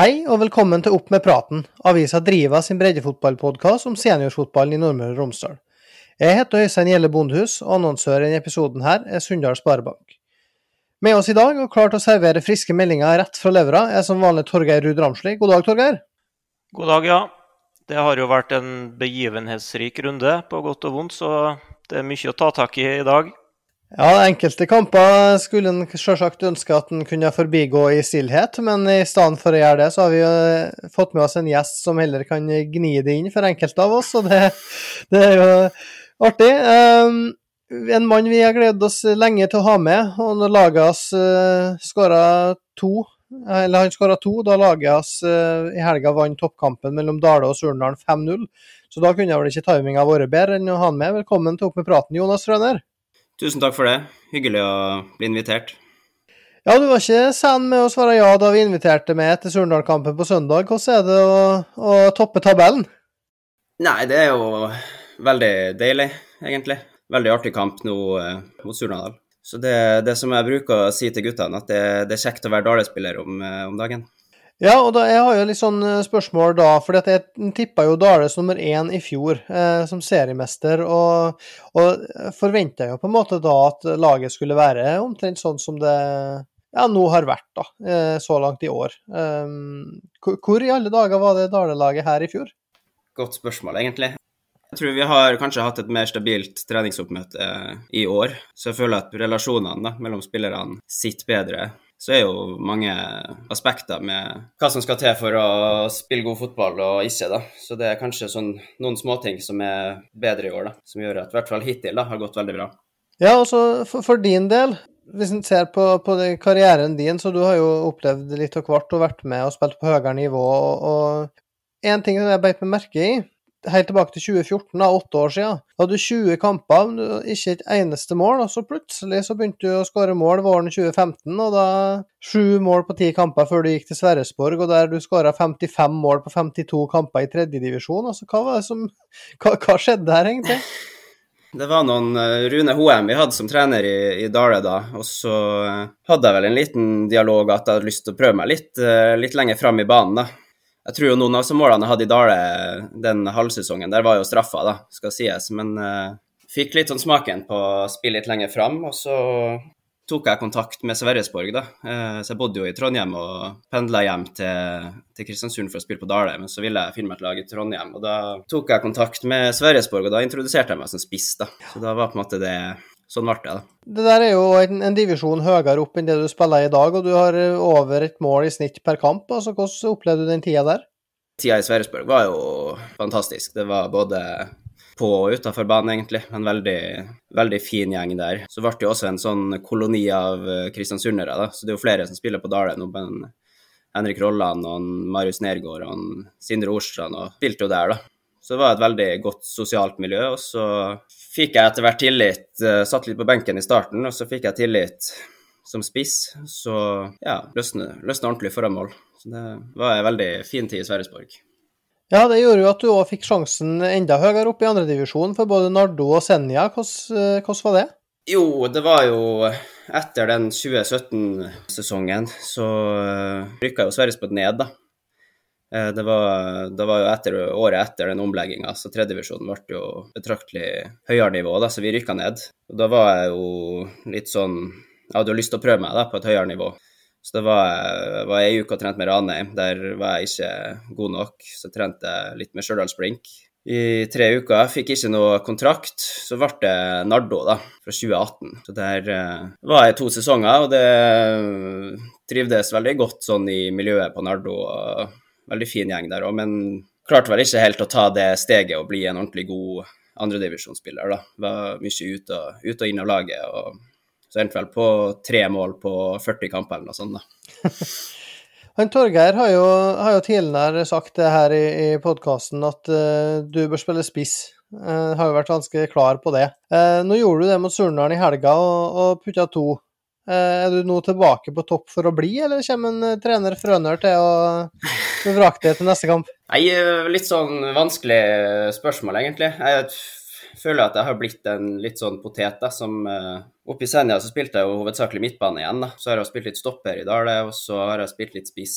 Hei og velkommen til Opp med praten, avisa Driva sin breddefotballpodkast om seniorfotballen i Nordmøre og Romsdal. Jeg heter Øystein Gjelle Bondhus, og annonsør i denne episoden her er Sunndal Sparebank. Med oss i dag og klar til å servere friske meldinger rett fra levra er som vanlig Torgeir Ruud Ramsli. God dag, Torgeir. God dag, ja. Det har jo vært en begivenhetsrik runde, på godt og vondt, så det er mye å ta tak i i dag. Ja, enkelte kamper skulle en selvsagt ønske at en kunne forbigå i stillhet, men i stedet for å gjøre det, så har vi jo fått med oss en gjest som heller kan gni det inn for enkelte av oss, og det, det er jo artig. Um, en mann vi har gledet oss lenge til å ha med, og når laget hans uh, skåra to, eller han skåra to, da laget hans uh, i helga vant toppkampen mellom Dale og Surnadal 5-0, så da kunne vel ikke timinga vært bedre enn å ha han med. Velkommen til Opp med praten, Jonas Frøner. Tusen takk for det. Hyggelig å bli invitert. Ja, du var ikke sen med å svare ja da vi inviterte med etter Surndal-kampen på søndag. Hvordan er det å, å, toppe tabellen? Nei, det er jo veldig deilig, egentlig. Veldig artig kamp nå eh, mot Surnadal. Så det, det som jeg bruker å si til guttene, at det, det er kjekt å være Dale-spiller om, eh, om dagen. Ja, og da, jeg har jo litt sånn spørsmål da, for jeg tippa jo Dales nummer én i fjor eh, som seriemester, og, og forventa jo på en måte da at laget skulle være omtrent sånn som det ja, nå har vært, da, eh, så langt i år. Eh, hvor i alle dager var det Dale-laget her i fjor? Godt spørsmål, egentlig. Jeg tror vi har kanskje hatt et mer stabilt treningsoppmøte i år, så jeg føler at relasjonene da, mellom spillerne sitter bedre så er jo mange aspekter med hva som skal til for å spille god fotball og ikke, da. Så det er kanskje sånn, noen småting som er bedre i år, da. Som gjør at i hvert fall hittil da, har gått veldig bra. Ja, og så for, for, din del, hvis en ser på, på karrieren din, så du har jo opplevd litt av hvert og vært med og spilt på høyere nivå. Og én ting som jeg beit meg merke i, helt tilbake til 2014, da, åtte år siden. Da hadde du 20 kamper, ikke et eneste mål, og så plutselig så begynte du å skåre mål våren 2015, og da sju mål på ti kamper før du gikk til Sverresborg, og der du skåra 55 mål på 52 kamper i tredjedivisjon. Altså, hva var det som hva, hva skjedde her, egentlig? Det var noen uh, Rune Hoem vi hadde som trener i, i Dale da, og så uh, hadde jeg vel en liten dialog at jeg hadde lyst til å prøve meg litt, uh, litt lenger fram i banen. da. Jeg tror jo noen av målene jeg hadde i Dale den halvsesongen, der var jo straffa, da, skal sies. Men uh, fikk litt sånn smaken på å spille litt lenger fram. Og så tok jeg kontakt med Sverresborg, da. Uh, så jeg bodde jo i Trondheim og pendla hjem til, til, Kristiansund for å spille på Dale. Men så ville jeg finne meg et lag i Trondheim, og da tok jeg kontakt med Sverresborg, og da introduserte jeg meg som spiss, da. Så da var på en måte det sånn ble det. Det der er jo en, en, divisjon høyere opp enn det du spiller i dag, og du har over et mål i snitt per kamp. altså Hvordan opplevde du den tida der? Tida i Sverresborg var jo fantastisk. Det var både på og utafor banen, egentlig. En veldig, veldig fin gjeng der. Så ble det jo også en sånn koloni av kristiansundere, da. Så det er jo flere som spiller på Dale nå. Henrik Rolland og Marius Nergård og Sindre Orstrand og spilte jo der, da. Så det var et veldig godt sosialt miljø. Og så fikk jeg etter hvert tillit. Eh, satt litt på benken i starten, og så fikk jeg tillit som spiss. Så ja, løsna ordentlig foran mål. Så det var en veldig fin tid i Sverresborg. Ja, det gjorde jo at du òg fikk sjansen enda høyere opp i andredivisjon for både Nardo og Senja. Hvordan, eh, hvordan var det? Jo, det var jo etter den 2017-sesongen så eh, rykka jo Sverresborg ned, da. Eh, det var, det var, jo etter, året etter den omlegginga, så tredjevisjonen ble jo betraktelig høyere nivå, da, så vi rykka ned. Og da var jeg jo litt sånn Jeg hadde jo lyst til å prøve meg da, på et høyere nivå. Så da var jeg, var ei uke og trente med Ranheim. Der var jeg ikke god nok, så trente jeg litt med Stjørdals Blink i tre uker. Jeg fikk ikke noe kontrakt. Så ble det Nardo da, fra 2018. Så der uh, var jeg to sesonger, og det trivdes veldig godt sånn i miljøet på Nardo. og veldig fin gjeng der òg, men klarte vel ikke helt å ta det steget og bli en ordentlig god andredivisjonsspiller. Var mye ute og, ut og inn av laget. og så endte vel på tre mål på 40 kamper eller noe sånt. da. Han Torgeir har jo, har jo tidligere sagt det her i, i podkasten at uh, du bør spille spiss. Uh, har jo vært ganske klar på det. Uh, nå gjorde du det mot Surnadal i helga og, og putta to. Uh, er du nå tilbake på topp for å bli, eller kommer en trener Frønør til å vrake det til neste kamp? Nei, litt sånn vanskelig spørsmål, egentlig. Jeg føler at jeg har blitt en litt sånn potet. da, som Oppe i Senja så spilte jeg jo hovedsakelig midtbane igjen. da, Så har jeg spilt litt stopper i Dale, og så har jeg spilt litt spiss.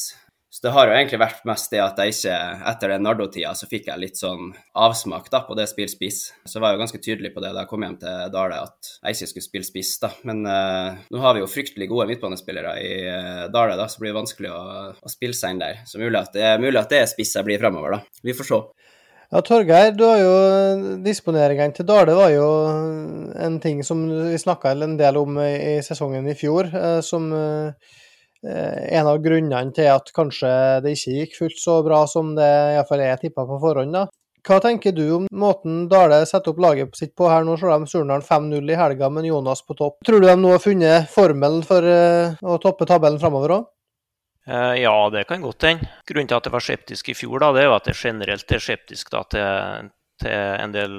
Det har jo egentlig vært mest det at jeg ikke, etter den Nardo-tida, så fikk jeg litt sånn avsmak da, på det spill spiss. Så jeg var jo ganske tydelig på det da jeg kom hjem til Dale, at jeg ikke skulle spille spiss, da. Men uh, nå har vi jo fryktelig gode midtbanespillere i uh, Dale, da, så blir det vanskelig å, å spille seg inn der. Så mulig at det mulig at det er spiss jeg blir fremover, da. Vi får se. Ja, Torgeir, du har jo disponeringene til Dale var jo en ting som vi snakka en del om i sesongen i fjor, eh, som en av grunnene til at kanskje det ikke gikk fullt så bra som det iallfall er tippa på forhånd. da. Hva tenker du om måten Dale setter opp laget sitt på her? Nå slår de Surnadal 5-0 i helga men Jonas på topp. Tror du de nå har funnet formelen for eh, å toppe tabellen framover òg? Eh, ja, det kan godt hende. Grunnen til at jeg var skeptisk i fjor, da, det er jo at jeg generelt er skeptisk da, til, til, en del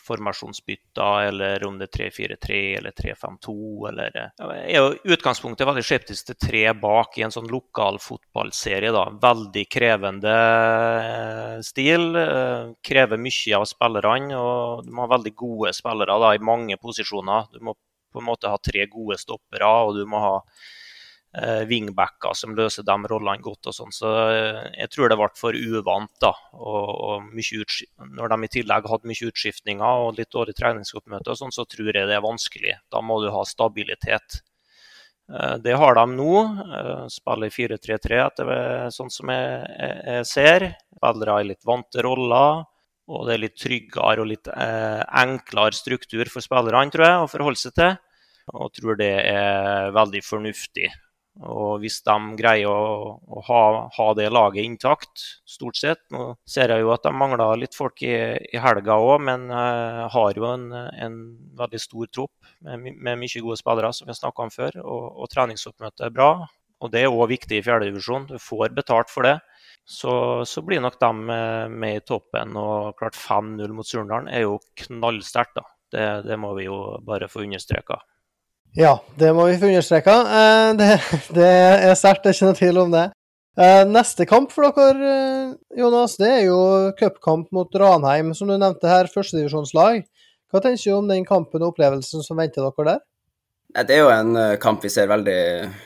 formasjonsbytter, eller om det er 3-4-3 eller 3-5-2. eller Jeg er jo utgangspunktet veldig skeptisk til tre bak i en sånn lokal fotballserie. da. Veldig krevende eh, stil. Eh, krever mye av spillerne. og Du må ha veldig gode spillere da, i mange posisjoner. Du må på en måte ha tre gode stoppere, og du må ha wingbacker som løser de rollene godt. og sånn, så eh, Jeg tror det ble for uvant. da, og, og Når de i tillegg hadde mye utskiftninger og litt dårlig treningsoppmøte, og sånn, så tror jeg det er vanskelig. Da må du ha stabilitet. Eh, det har de nå. Spiller 4-3-3, sånn som jeg, jeg ser. Spillere i litt vante roller. Og det er litt tryggere og litt eh, enklere struktur for spillerne tror jeg, å forholde seg til. Og tror det er veldig fornuftig. Og hvis de greier å, å ha, ha, det laget intakt, stort sett Nå ser jeg jo at de mangler litt folk i, i helga òg, men uh, har jo en, en, veldig stor tropp med, med, mye gode spillere, som vi har snakka om før. Og, og treningsoppmøtet er bra. Og det er òg viktig i fjerdedivisjon. Du får betalt for det. Så, så blir nok de med, med, i toppen. Og klart 5-0 mot Surndalen er jo knallsterkt, da. Det, det må vi jo bare få understreka. Ja, det må vi få understreka. Eh, det, det, er sterkt, det er ikke noe tvil om det. Eh, neste kamp for dere, eh, Jonas, det er jo cupkamp mot Ranheim, som du nevnte her, førstedivisjonslag. Hva tenker du om den kampen og opplevelsen som venter dere der? Det er jo en kamp vi ser veldig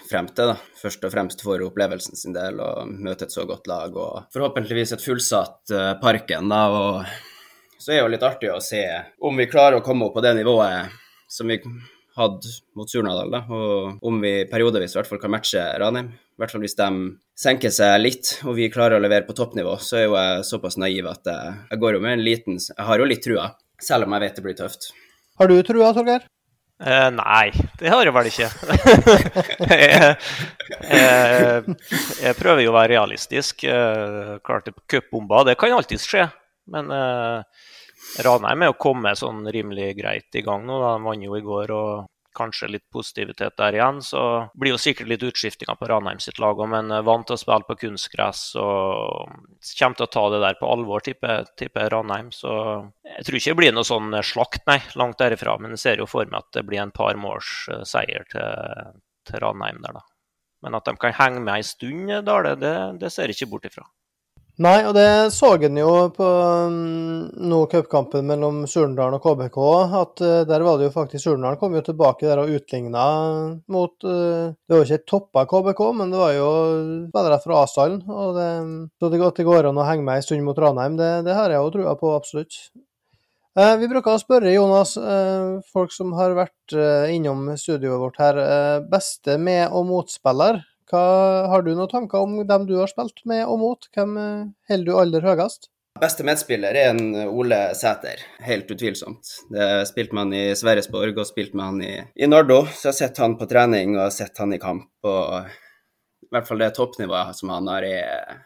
frem til, da. først og fremst for opplevelsen sin del. Å møte et så godt lag og forhåpentligvis et fullsatt Parken. da, og Så er det jo litt artig å se om vi klarer å komme opp på det nivået som vi hatt mot Surnadal, da, og om vi periodevis i hvert fall kan matche Ranheim. I hvert fall hvis de senker seg litt og vi klarer å levere på toppnivå, så er jo jeg såpass naiv at jeg, jeg går jo med en liten Jeg har jo litt trua, selv om jeg vet det blir tøft. Har du trua, Torgeir? Uh, nei, det har jeg vel ikke. jeg, jeg, jeg, prøver jo å være realistisk. Uh, klart Cupbomber, det kan alltids skje. Men eh, Ranheim er jo kommet sånn rimelig greit i gang nå. De vant jo i går og kanskje litt positivitet der igjen. Så blir jo sikkert litt utskiftinger på Ranheim sitt lag òg, men vant til å spille på kunstgress og kommer til å ta det der på alvor, tipper, tipper Ranheim. Så jeg tror ikke det blir noe sånn slakt, nei, langt derifra. Men jeg ser jo for meg at det blir en par måls eh, seier til, til Ranheim der, da. Men at de kan henge med ei stund, Dale, det, det ser jeg ikke bort ifra. Nei, og det så en jo på noe nå cupkampen mellom Surnadal og KBK, at uh, der var det jo faktisk Surnadal kom jo tilbake der og utligna mot uh, Det var jo ikke toppa KBK, men det var jo spillere fra Asdalen. Og det, Så det, det går an å henge med en stund mot Ranheim, det, det har jeg jo trua på, absolutt. Vi bruker å spørre Jonas, folk som har vært innom studioet vårt her, beste med- og motspiller. Hva, har du noen tanker om dem du har spilt med og mot? Hvem eh, holder du aller høyest? Beste medspiller er en Ole Sæter, helt utvilsomt. Det spilte man i Sverresborg og spilte man i, i Nardo, så jeg har sett han på trening og sett han i kamp. og I hvert fall det toppnivået som han har, er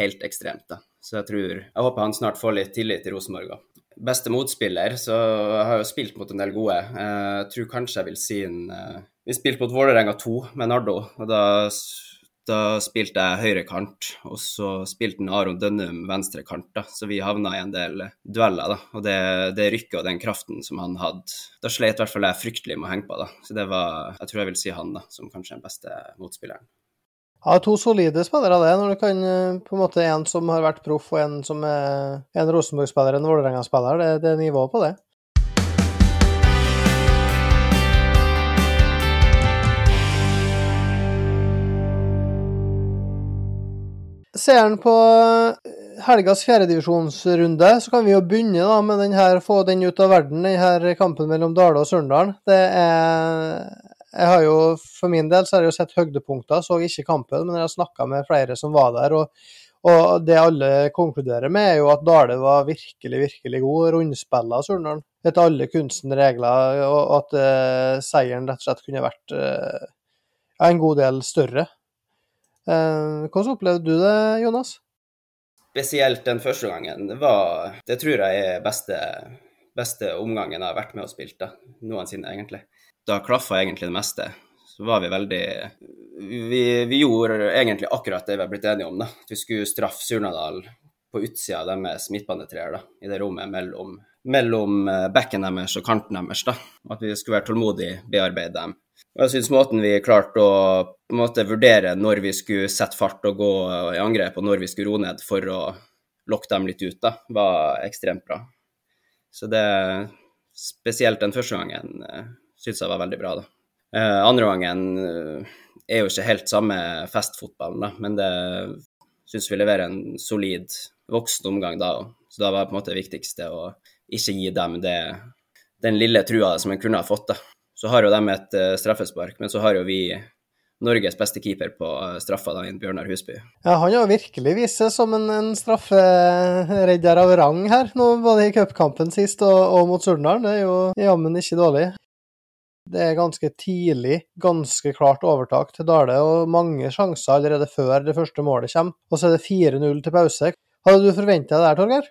helt ekstremt. da. Så jeg tror Jeg håper han snart får litt tillit i Rosenborg òg. beste motspiller, så jeg har jo spilt mot en del gode. Jeg tror kanskje jeg vil si en Vi spilte mot Vålerenga 2 med Nardo, og da, da spilte jeg høyre kant. Og så spilte Aron Dønnum venstre kant, da. så vi havna i en del dueller. da, Og det, det rykket og den kraften som han hadde, da slet i hvert fall jeg fryktelig med å henge på. da, Så det var Jeg tror jeg vil si han da, som kanskje den beste motspilleren. Ja, to solide spillere, det. Når du kan på en måte en som har vært proff, og en som er en Rosenborg-spiller, en Vålerenga-spiller. Det, det er nivået på det. Ser en på helgas fjerdedivisjonsrunde, så kan vi jo begynne da med den her, få den ut av verden, den her kampen mellom Dale og Surndalen. Det er jeg har jo, For min del så har jeg jo sett høydepunkter, så ikke kampen, men jeg har snakka med flere som var der. og, og det alle konkluderer med, er jo at Dale var virkelig, virkelig god. Rundspilla Surnadal etter alle kunstens regler, og at uh, seieren rett og slett kunne vært uh, en god del større. Uh, hvordan opplevde du det, Jonas? Spesielt den første gangen. Det, var, det tror jeg er beste, beste omgangen jeg har vært med og spilt da, noensinne, egentlig da klaffa egentlig det meste. Så var vi veldig Vi, vi gjorde egentlig akkurat det vi har blitt enige om, da. At vi skulle straffe Surnadal på utsida av deres midtbanetreer, da. I det rommet mellom, mellom eh, bekken deres og kanten deres, da. At vi skulle være tålmodige, bearbeide dem. Jeg syns måten vi klarte å måte vurdere når vi skulle sette fart og gå i angrep, og når vi skulle roe ned for å lokke dem litt ut, da, var ekstremt bra. Så det Spesielt den første gangen eh, syns jeg var veldig bra. da. Eh, andre gangen eh, er jo ikke helt samme festfotballen, da, men det syns vi leverer en solid voksen omgang da. Så da var det på en måte viktigste å ikke gi dem det, den lille trua som en kunne ha fått. da. Så har jo de et uh, straffespark, men så har jo vi Norges beste keeper på straffa, da, Bjørnar Husby. Ja, Han har virkelig vist seg som en, en strafferedder av rang her, nå både i cupkampen sist og, og mot Surnadal. Det er jo jammen ikke dårlig. Det er ganske tidlig, ganske klart overtak til Dale, og mange sjanser allerede før det første målet kommer. Og så er det 4-0 til pause. Hadde du forventa det der, Torgeir?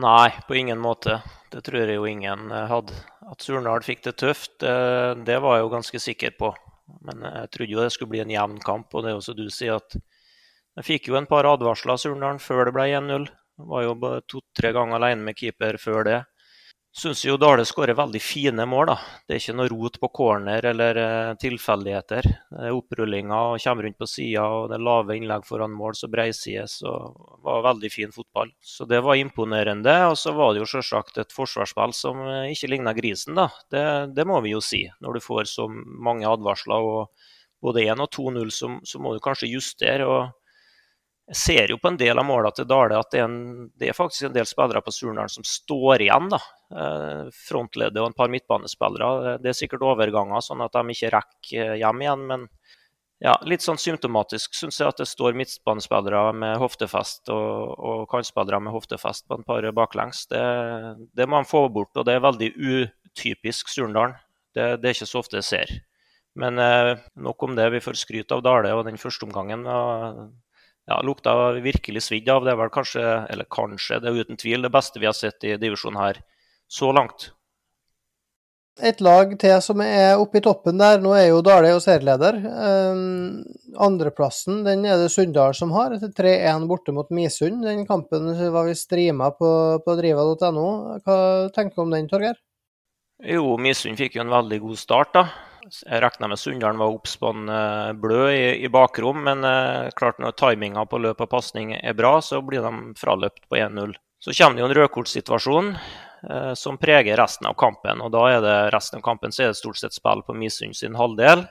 Nei, på ingen måte. Det tror jeg jo ingen hadde. At Surnadal fikk det tøft, det, det, var jeg jo ganske sikker på. Men jeg trodde jo det skulle bli en jevn kamp, og det er jo som du sier at jeg fikk jo en par advarsler av Surnadal før det ble 1-0. Var jo to-tre ganger alene med keeper før det syns jo Dale skårer veldig fine mål. da. Det er ikke noe rot på corner eller uh, tilfeldigheter. Det er Opprullinger og kommer rundt på sida, og det er lave innlegg foran mål, så breisides. det var veldig fin fotball. Så det var imponerende. Og så var det jo selvsagt et forsvarsspill som uh, ikke ligna grisen, da. Det, det, må vi jo si. Når du får så mange advarsler og både 1 og 2-0, så, så må du kanskje justere. og jeg ser jo på en del av målene til Dale at det er, en, det er, faktisk en del spillere på Surnadal som står igjen. da. Eh, frontleddet og en par midtbanespillere. Det er sikkert overganger, sånn at de ikke rekker hjem igjen. Men ja, litt sånn symptomatisk syns jeg at det står midtbanespillere med hoftefest og, og kantspillere med hoftefest på en par baklengs. Det, det, må de få bort, og det er veldig utypisk Surndalen. Det, det, er ikke så ofte jeg ser. Men eh, nok om det. Vi får skryt av Dale og den første omgangen. Og, ja, lukta virkelig svidd av. Det er vel kanskje, eller kanskje, det er uten tvil det beste vi har sett i divisjonen her så langt. Et lag til som er oppe i toppen der, nå er jo Dale og serieleder. Um, andreplassen den er det Sunndal som har, etter 3-1 borte mot Misund. Den kampen var vi streama på, på driva.no. Hva tenker du om den, Torgeir? Jo, Misund fikk jo en veldig god start, da. Jeg regna med Sunndalen var oppspann eh, blød i, i, bakrom, men eh, klart når timinga på løp og pasning er bra, så blir de fraløpt på 1-0. Så kommer det jo en rødkortsituasjon eh, som preger resten av kampen. og da er det Resten av kampen så er det stort sett spill på Misund sin halvdel.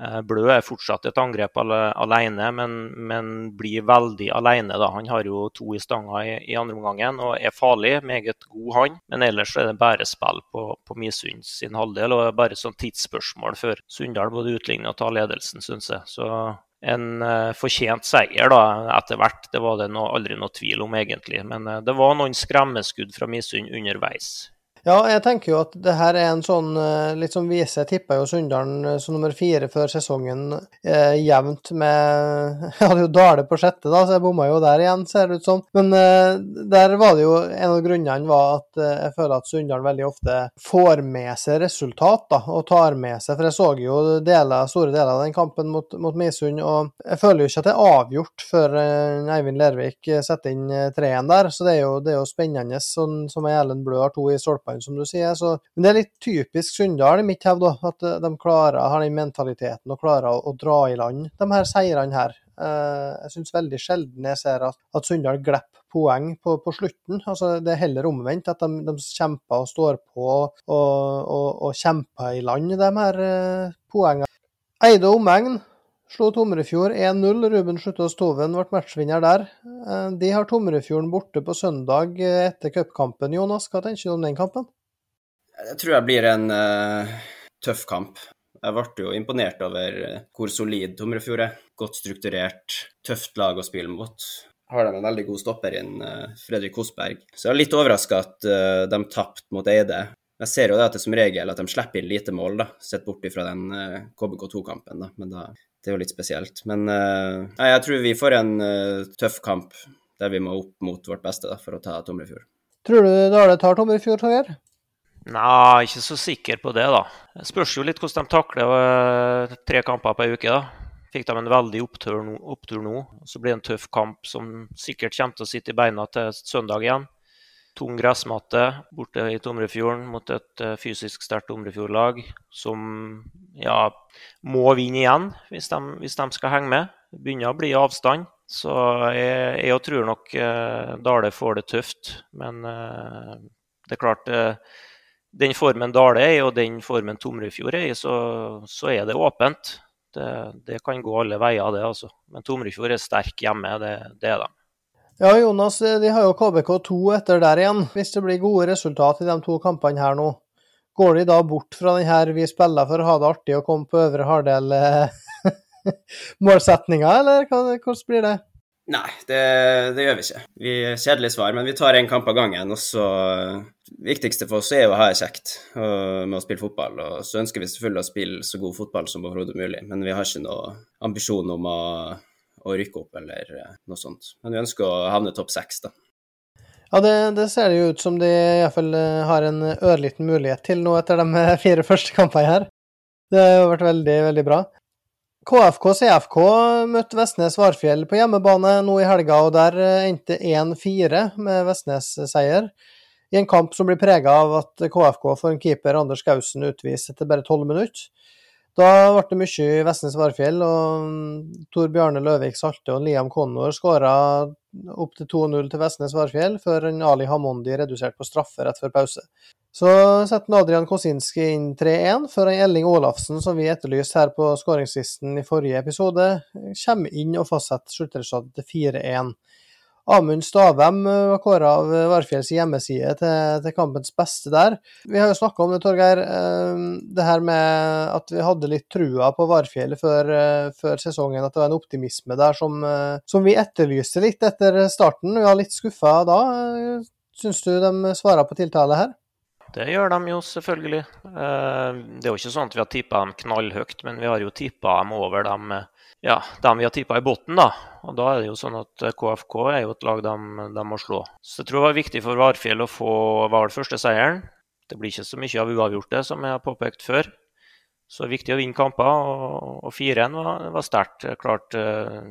Eh, Blø er fortsatt et angrep alene, men, men, blir veldig alene. Da. Han har jo to i stanga i, i andre omgangen og er farlig. Meget god, han. Men ellers er det bare spill på, på Misund sin halvdel. og det er Bare sånn tidsspørsmål før Sunndal både utligner og tar ledelsen, syns jeg. Så en uh, fortjent seier da, etter hvert. Det var det no, aldri noe tvil om, egentlig. Men uh, det var noen skremmeskudd fra Misund underveis. Ja, jeg tenker jo at det her er en sånn eh, litt som Vise tippa jo Sunndalen eh, som nummer fire før sesongen eh, jevnt med Jeg hadde jo Dale på sjette, da, så jeg bomma jo der igjen, ser det ut som. Men eh, der var det jo En av grunnene var at eh, jeg føler at Sunndalen veldig ofte får med seg resultat, da, og tar med seg For jeg så jo deler, store deler av den kampen mot, mot Misund, og jeg føler jo ikke at det er avgjort før eh, Eivind Lervik setter inn treen der, så det er jo, det er jo spennende, sånn som Erlend Blø har to i stolpene som du sier. Så, men det er litt typisk Sunndal i mitt hevd, at eh, de klarer, har den mentaliteten og klarer å, å dra i land de her seirene her. Uh, jeg syns veldig sjelden jeg ser at, at Sunndal glipper poeng på, på, slutten. Altså, det er heller omvendt, at de, de kjemper og står på og, og, og kjemper i land, de her uh, poengene. Eide og omegn slo Tomrefjord 1-0. Ruben Sluttås Toven ble matchvinner der. De har Tomrefjorden borte på søndag etter cupkampen. Jonas, hva tenker du om den kampen? Jeg tror jeg blir en uh, tøff kamp. Jeg ble jo imponert over eh, hvor solid Tomrefjord er. Godt strukturert, tøft lag å spille mot. Har de en veldig god stopper inn, Fredrik Kosberg. Så jeg er litt overraska at de tapte mot Eide. Jeg ser jo det at det som regel at de slipper inn lite mål, da, sett bort ifra den KBK2-kampen. da, men da, Det er jo litt spesielt. Men nei, jeg tror vi får en tøff kamp der vi må opp mot vårt beste da, for å ta Tomrefjord. Tror du Dale tar Tomrefjord, Torgeir? Nei, ikke så sikker på det, da. Det spørs jo litt hvordan de takler tre kamper på ei uke. da. Fikk de en veldig opptur nå, opptur nå. Så blir det en tøff kamp som sikkert kommer til å sitte i beina til søndag igjen. Tung gressmatte borte i Tomrefjorden mot et uh, fysisk sterkt Tomrefjord-lag som ja, må vinne igjen hvis de, hvis de, skal henge med. Det begynner å bli avstand. Så jeg, jeg tror nok eh, Dale får det tøft. Men det er klart den formen Dale er i, og den formen Tomrefjord er i, så, så er det åpent. Det, det, kan gå alle veier, det. altså. Men Tomrefjord er sterk hjemme, det, det er de. Ja, Jonas, de har jo KBK2 etter der igjen. Hvis det blir gode resultat i de to kampene her nå, går de da bort fra den her vi spiller for å ha det artig og komme på øvre hardel målsetninga, eller hvordan blir det? Nei, det, det, gjør vi ikke. Vi Kjedelig svar, men vi tar én kamp av gangen. og så viktigste for oss er jo å ha det kjekt med å spille fotball. Og så ønsker vi selvfølgelig å spille så god fotball som overhodet mulig, men vi har ikke noe ambisjon om å, å, rykke opp eller noe sånt. Men vi ønsker å havne topp seks, da. Ja, det, det, ser det jo ut som de iallfall eh, har en ørliten mulighet til nå etter de fire første kampene her. Det har jo vært veldig, veldig bra. KFK CFK møtte Vestnes Varfjell på hjemmebane nå i helga, og der eh, endte 1-4 med Vestnes-seier. I en kamp som blir prega av at KFK får en keeper, Anders Gausen, utvist etter bare tolv minutter. Da ble det mye i Vestnes Varfjell, og Tor Bjarne Løvik Salte og Liam Connor skåra opp til 2-0 til Vestnes Varfjell, før Ali Hamondi reduserte på straffe rett før pause. Så setter Adrian Kosinski inn 3-1, før Elling Olafsen, som vi etterlyste her på skåringslisten i forrige episode, kommer inn og fastsetter sluttresultatet til 4-1. Amund Stavem var kåra av Varfjells hjemmeside til, til, kampens beste der. Vi har jo snakka om det, Torgeir. Eh, det her med at vi hadde litt trua på Varfjell før, eh, før sesongen. At det var en optimisme der som, eh, som vi etterlyste litt etter starten. Vi var litt skuffa da. Syns du de svarer på tiltale her? Det gjør de jo selvfølgelig. Eh, det er jo ikke sånn at vi har tippa dem knallhøyt, men vi har jo tippa dem over dem, ja, dem vi har tippa i bunnen. Da. Og da er det jo sånn at KFK er jo et lag de, de, må slå. Så jeg tror det var viktig for Varfjell å få Hval første seieren. Det blir ikke så mye av uavgjorte, som jeg har påpekt før. Så det er viktig å vinne kamper, og 4-1 var, var sterkt. Klart eh,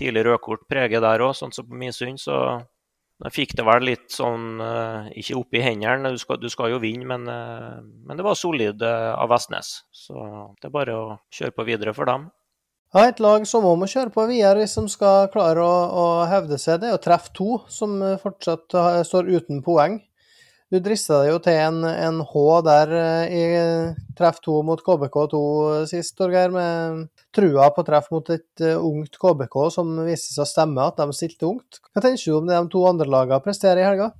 tidlig rødkort preger der òg, sånn som på Misund. så jeg fikk det vel litt sånn eh, Ikke opp i hendene, du skal, du skal jo vinne, men, eh, men, det var solid eh, av Vestnes. Så det er bare å kjøre på videre for dem. Ja, Et lag som òg må kjøre på videre hvis de skal klare å, å hevde seg, det er å treffe to, som fortsatt står uten poeng. Du drista deg jo til en, en H der i treff to mot KBK2 sist, Torgeir, med trua på treff mot et ungt KBK som viste seg å stemme, at de stilte ungt. Hva tenker du om det de to andre lagene presterer i helga?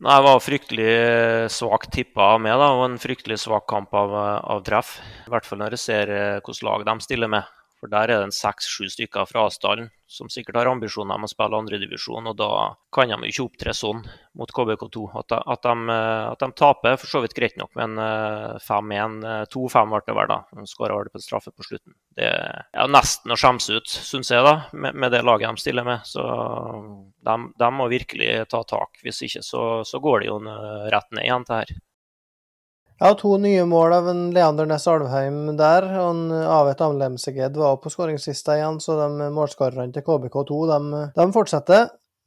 Nei, Det var fryktelig eh, svakt tippa av meg, da, og en fryktelig svak kamp av, av treff. I hvert fall når jeg ser uh, hvilket lag de stiller med. For der er det en seks-sju stykker fra Asdalen som sikkert har ambisjoner om å spille andredivisjon, og da kan de ikke opptre sånn mot KBK2. At de, at, de, at de, taper, for så vidt greit nok, men 5-1, eh, 2-5 eh, ble det vel da. De skåra vel på en straffe på slutten. Det er nesten å skjemmes ut, syns jeg, da, med, med, det laget de stiller med. Så de, de må virkelig ta tak. Hvis ikke så, så går det jo rett ned igjen til her. Ja, to nye mål av en Leander Næss Alvheim der. og en Avet Amlemseged var på skåringslista igjen, så de målskårerne til KBK2 de, de fortsetter.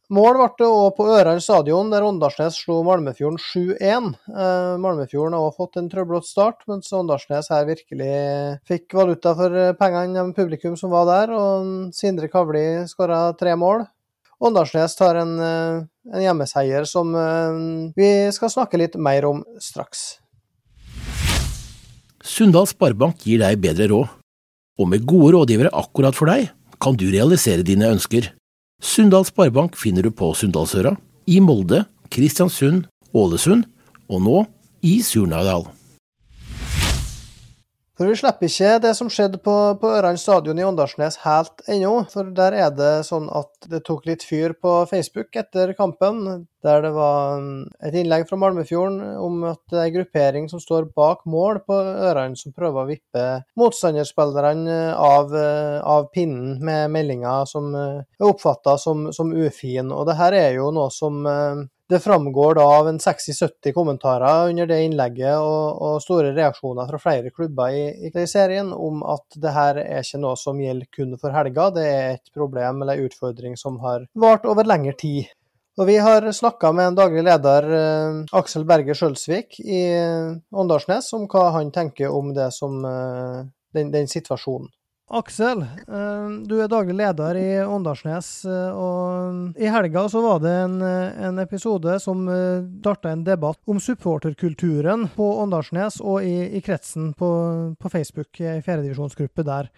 Mål ble det òg på Øran stadion, der Åndalsnes slo Malmefjorden 7-1. Eh, Malmefjorden har også fått en trøblete start, mens Åndalsnes her virkelig fikk valuta for pengene av publikum som var der. og Sindre Kavli skåra tre mål. Åndalsnes tar en, eh, en hjemmeseier som eh, vi skal snakke litt mer om straks. Sunndal Sparebank gir deg bedre råd, og med gode rådgivere akkurat for deg, kan du realisere dine ønsker. Sunndal Sparebank finner du på Sunndalsøra, i Molde, Kristiansund, Ålesund og nå i Surnadal. For vi slipper ikke det som skjedde på, på Ørand stadion i Åndalsnes helt ennå. For der er det sånn at det tok litt fyr på Facebook etter kampen. Der det var et innlegg fra Malmefjorden om at det er en gruppering som står bak mål på Ørand, som prøver å vippe motstanderspillerne av, av pinnen med meldinger som er oppfatta som, som ufin. Og det her er jo noe som uh, det framgår da av en 60-70 kommentarer under det innlegget og, og, store reaksjoner fra flere klubber i, i serien om at det her er ikke noe som gjelder kun for helga, det er et problem eller utfordring som har vart over lengre tid. Og Vi har snakka med en daglig leder, eh, Aksel Berge Skjølsvik i Åndalsnes, om hva han tenker om det som, eh, den, den situasjonen. Aksel, eh, du er daglig leder i Åndalsnes. Eh, og I helga så var det en, eh, en episode som starta en debatt om supporterkulturen på Åndalsnes og i, i kretsen på, på Facebook, i fjerdedivisjonsgruppe der.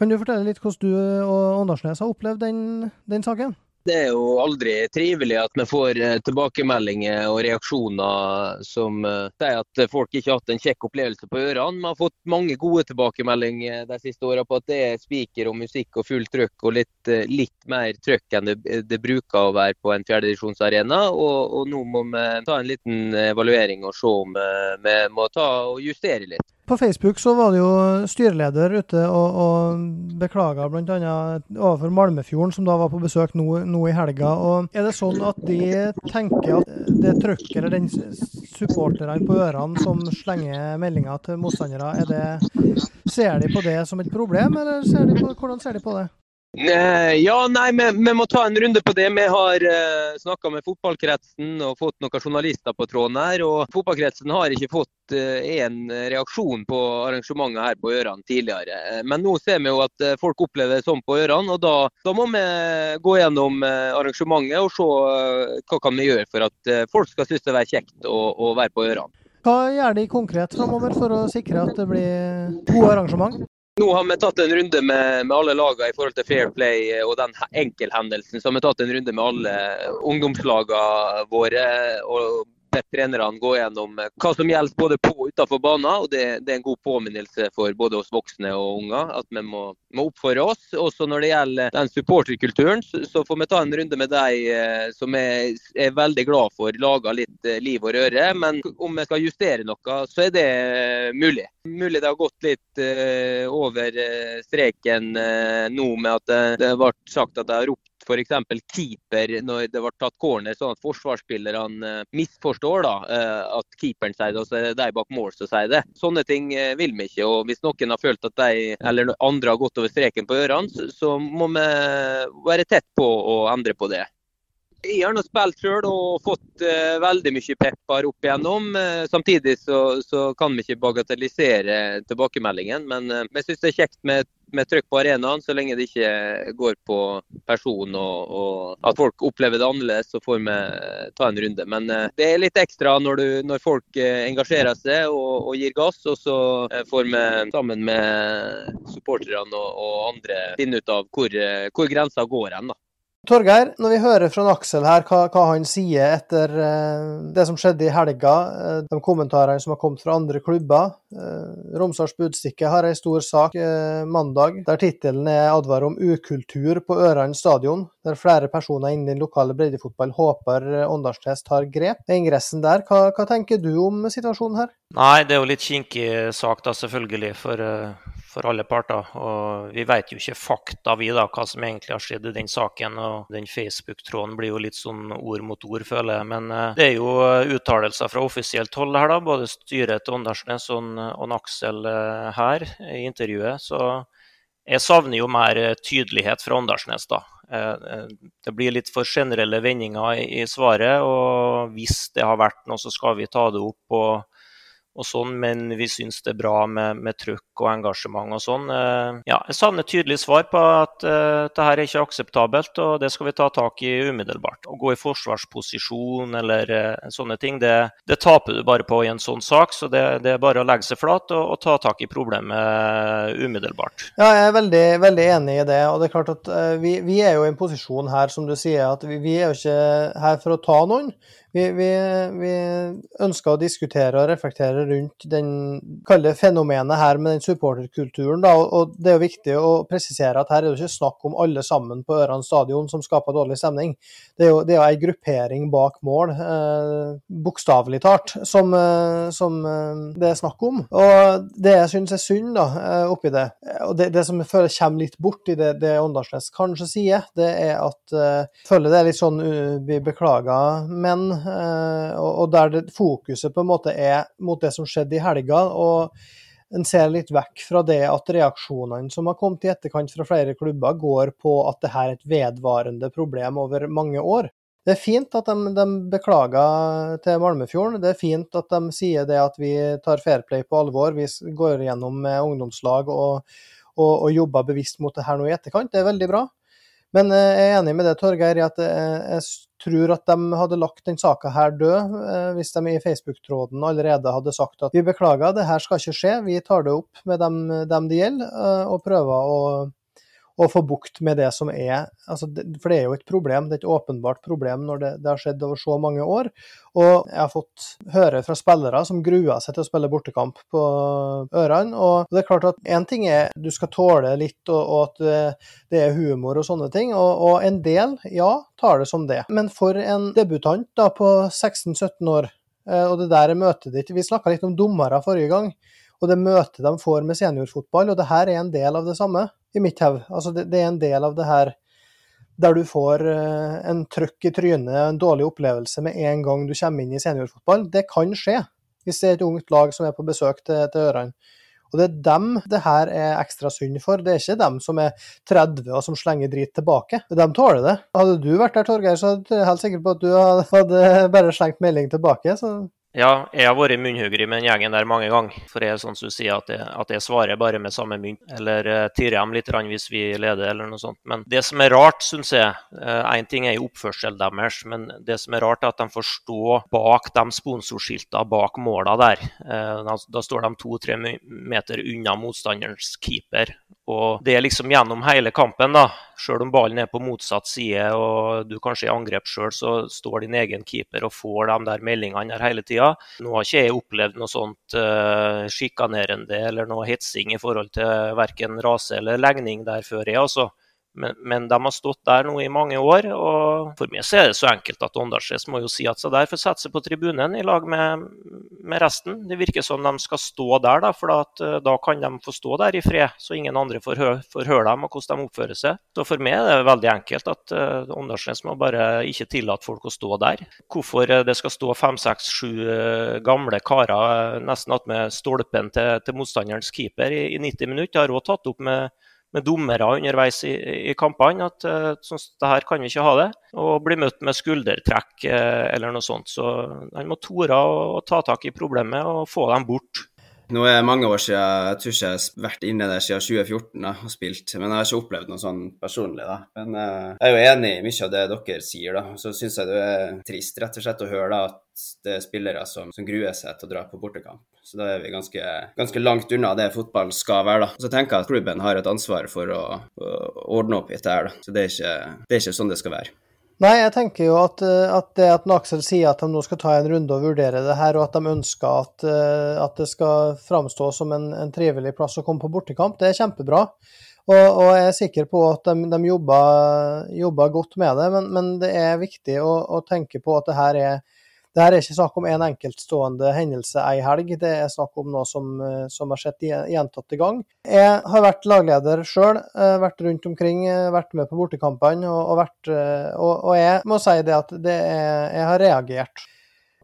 Kan du fortelle litt hvordan du og Åndalsnes har opplevd den, den saken? Det er jo aldri trivelig at vi får eh, tilbakemeldinger og reaksjoner som eh, sier at folk ikke har hatt en kjekk opplevelse på ørene. Vi har fått mange gode tilbakemeldinger de siste åra på at det er spiker og musikk og fullt trøkk og litt, eh, litt mer trøkk enn det, det, bruker å være på en fjerdedivisjonsarena. Og, og nå må vi ta en liten evaluering og se om vi må ta og justere litt. På Facebook så var det jo styreleder ute og, og beklaga bl.a. overfor Malmefjorden, som da var på besøk nå, nå, i helga. Og Er det sånn at de tenker at det trøkket eller den supporterne på ørene som slenger meldinger til motstandere, er det, ser de på det som et problem, eller ser på, hvordan ser de på det? Ja, nei, vi, må ta en runde på det. Vi har eh, snakka med fotballkretsen og fått noen journalister på tråden her. og Fotballkretsen har ikke fått uh, en reaksjon på arrangementet her på Øran tidligere. Uh, men nå ser vi jo at uh, folk opplever det sånn på Øran, og da, da, må vi gå gjennom arrangementet og se hva kan vi gjøre for at folk skal synes det er kjekt å, å være på Øran. Hva gjør de konkret framover for å sikre at det blir gode arrangement? Nå har vi tatt en runde med, med, alle lagene i forhold til Fair Play og den enkelthendelsen. Så har vi tatt en runde med alle ungdomslagene våre. og bedt trenerne gå gjennom eh, hva som gjelder både på og utenfor banen. og det, det, er en god påminnelse for både oss voksne og unger at vi må, må oppføre oss. Også når det gjelder den supporterkulturen, så, så, får vi ta en runde med de eh, som er, er veldig glad for lager litt eh, liv og røre. Men om vi skal justere noe, så er det mulig. Mulig det har gått litt uh, over streken uh, nå med at det, det ble sagt at jeg har ropt f.eks. keeper når det ble tatt corner, sånn at forsvarsspillerne eh, misforstår da, eh, at keeperen sier det, og så er det de bak mål som sier det. Sånne ting eh, vil vi ikke. og Hvis noen har følt at de eller andre har gått over streken på ørene, så må vi være tett på å endre på det. Jeg har nå spilt sjøl og fått uh, veldig mye pepper opp igjennom. Uh, samtidig så, så, kan vi ikke bagatellisere tilbakemeldingen, men uh, vi syns det er kjekt med, med trykk på arenaen, så lenge det ikke går på person og, og at folk opplever det annerledes, så får vi ta en runde. Men det er litt ekstra når, du, når folk engasjerer seg og, og, gir gass, og så får vi sammen med supporterne og, og, andre finne ut av hvor, hvor grensa går hen. Torgeir, når vi hører fra Aksel her hva, hva han sier etter eh, det som skjedde i helga, eh, de kommentarene som har kommet fra andre klubber eh, Romsdals Budstikke har ei stor sak mandag der tittelen er 'Advar om ukultur på Ørand stadion', der flere personer innen den lokale breddefotball håper Åndalsnes tar grep. Ingressen der, hva, hva tenker du om situasjonen her? Nei, det er jo litt kinkig sak, da, selvfølgelig, for, for alle parter. Og vi vet jo ikke fakta, vi, da, hva som egentlig har skjedd i den saken. Og den Facebook-tråden blir jo litt sånn ord mot ord, føler jeg. Men eh, det er jo eh, uttalelser fra offisielt hold her, da. Både styret til Åndalsnes og, og Aksel eh, her i intervjuet. Så jeg savner jo mer tydelighet fra Åndalsnes, da. Det blir litt for generelle vendinger i svaret, og hvis det har vært noe, så skal vi ta det opp. og og sånn, men vi syns det er bra med, med trøkk og engasjement og sånn. Eh, Ja, jeg savner tydelig svar på at uh, dette er ikke akseptabelt, og det skal vi ta tak i umiddelbart. Å gå i forsvarsposisjon eller uh, sånne ting, det, det taper du bare på i en sånn sak. Så det, det er bare å legge seg flat og, og ta tak i problemet umiddelbart. Ja, jeg er veldig, veldig enig i det. og det er klart at uh, vi, vi er jo i en posisjon her, som du sier, at vi, vi er jo ikke her for å ta noen. Vi, vi, vi ønsker å diskutere og reflektere rundt den kalde fenomenet her med den supporterkulturen. Da, og- Det er jo viktig å presisere at her er det ikke snakk om alle sammen på Øran stadion som skaper dårlig stemning. Det er jo, det ei gruppering bak mål, eh, bokstavelig talt, som, eh, som eh, det er snakk om. Og det jeg syns er synd da, eh, oppi det, og det, det som jeg føler kommer litt bort i det, det Åndalsnes kanskje sier, det er at eh, føler det er litt sånn vi beklager, men og, og der det, fokuset på en måte er mot det som skjedde i helga. og en ser litt vekk fra det at reaksjonene som har kommet i etterkant fra flere klubber, går på at det her er et vedvarende problem over mange år. Det er fint at de, de beklager til Malmefjorden. Det er fint at de sier det at vi tar Fairplay på alvor. Vi går gjennom ungdomslag og, og, og jobber bevisst mot det her nå i etterkant. Det er veldig bra. Men eh, jeg er enig med det, Torgeir, i at eh, jeg tror at de hadde lagt den saka her død eh, hvis de i Facebook-tråden allerede hadde sagt at vi beklager, det her skal ikke skje, vi tar det opp med dem, dem det gjelder, og prøver å å få bukt med det som er altså det, For det er jo et problem, det er et åpenbart problem når det, det har skjedd over så mange år. Og jeg har fått høre fra spillere som gruer seg til å spille bortekamp på Ørene. Og det er klart at én ting er du skal tåle litt, og, og at det, er humor og sånne ting. Og, og en del, ja, tar det som det. Men for en debutant da på 16-17 år, eh, og det der er møtet ditt Vi snakka litt om dommere forrige gang. Og det møtet de får med seniorfotball, og det her er en del av det samme i mitt hode. Altså det, det er en del av det her der du får eh, en trøkk i trynet, en dårlig opplevelse med en gang du kommer inn i seniorfotball. Det kan skje hvis det er et ungt lag som er på besøk til, til Ørene. Og det er dem det her er ekstra synd for. Det er ikke dem som er 30 og som slenger drit tilbake. De tåler det. Hadde du vært der, Torgeir, så er jeg helt sikker på at du hadde bare slengt melding tilbake. Så Ja, jeg har vært munnhugger med den gjengen der mange ganger. For jeg er sånn som du sier, at jeg, at jeg svarer bare med samme mynt. Eller uh, tirrer dem litt hvis vi leder, eller noe sånt. Men det som er rart, syns jeg Én ting er jo oppførselen deres, men det som er rart, er at de får stå bak de sponsorskiltene bak måla der. Uh, da, da står de to-tre meter unna motstanderens keeper. Og det er liksom gjennom hele kampen, da. Selv om ballen er på motsatt side og du kanskje er i angrep sjøl, så står din egen keeper og får de der meldingene der hele tida. Nå har ikke jeg opplevd noe sånt uh, sjikanerende eller noe hetsing i forhold til verken rase eller legning der før, jeg altså. Men, men, de har stått der nå i mange år, og for meg så er det så enkelt at Åndalsnes må jo si at seg der får sette seg på tribunen i lag med, med, resten. Det virker som de skal stå der, da, for at, uh, da kan de få stå der i fred, så ingen andre får, hø får høre dem og hvordan de oppfører seg. Så for meg er det veldig enkelt at uh, må bare ikke tillate folk å stå der. Hvorfor uh, det skal stå fem, seks, sju gamle karer nesten attmed stolpen til, til motstanderens keeper i, i 90 minutter, har òg tatt opp med med dommere underveis i, i kampene at uh, sånn, det her kan vi ikke ha det. Og bli møtt med skuldertrekk uh, eller noe sånt. Så han må tore å, ta tak i problemet og få dem bort. Nå er det mange år siden, jeg tror ikke jeg har vært inne der siden 2014 da, og spilt, men jeg har ikke opplevd noe sånn personlig. da. Men uh, jeg er jo enig i mye av det dere sier, da. Så syns jeg det er trist rett og slett å høre da, at det er spillere som, som gruer seg til å dra på bortekamp. Så da er vi ganske, ganske langt unna det fotball skal være. da. Så tenker jeg at klubben har et ansvar for å, å ordne opp i dette her. da. Så det er, ikke, det er ikke sånn det skal være. Nei, jeg tenker jo at, eh, at det at Aksel sier at de nå skal ta en runde og vurdere det her, og at de ønsker at, eh, at det skal framstå som en, en, trivelig plass å komme på bortekamp, det er kjempebra. Og, og jeg er sikker på at de, de jobber, jobber, godt med det, men, men det er viktig å, å, tenke på at det her er det er ikke snakk om en enkeltstående hendelse ei helg, det er snakk om noe som, eh, som har skjedd gjentatte gang. Jeg har vært lagleder sjøl, eh, vært rundt omkring, eh, vært med på bortekampene. Og, og, og, og, jeg må si det at det er, jeg har reagert.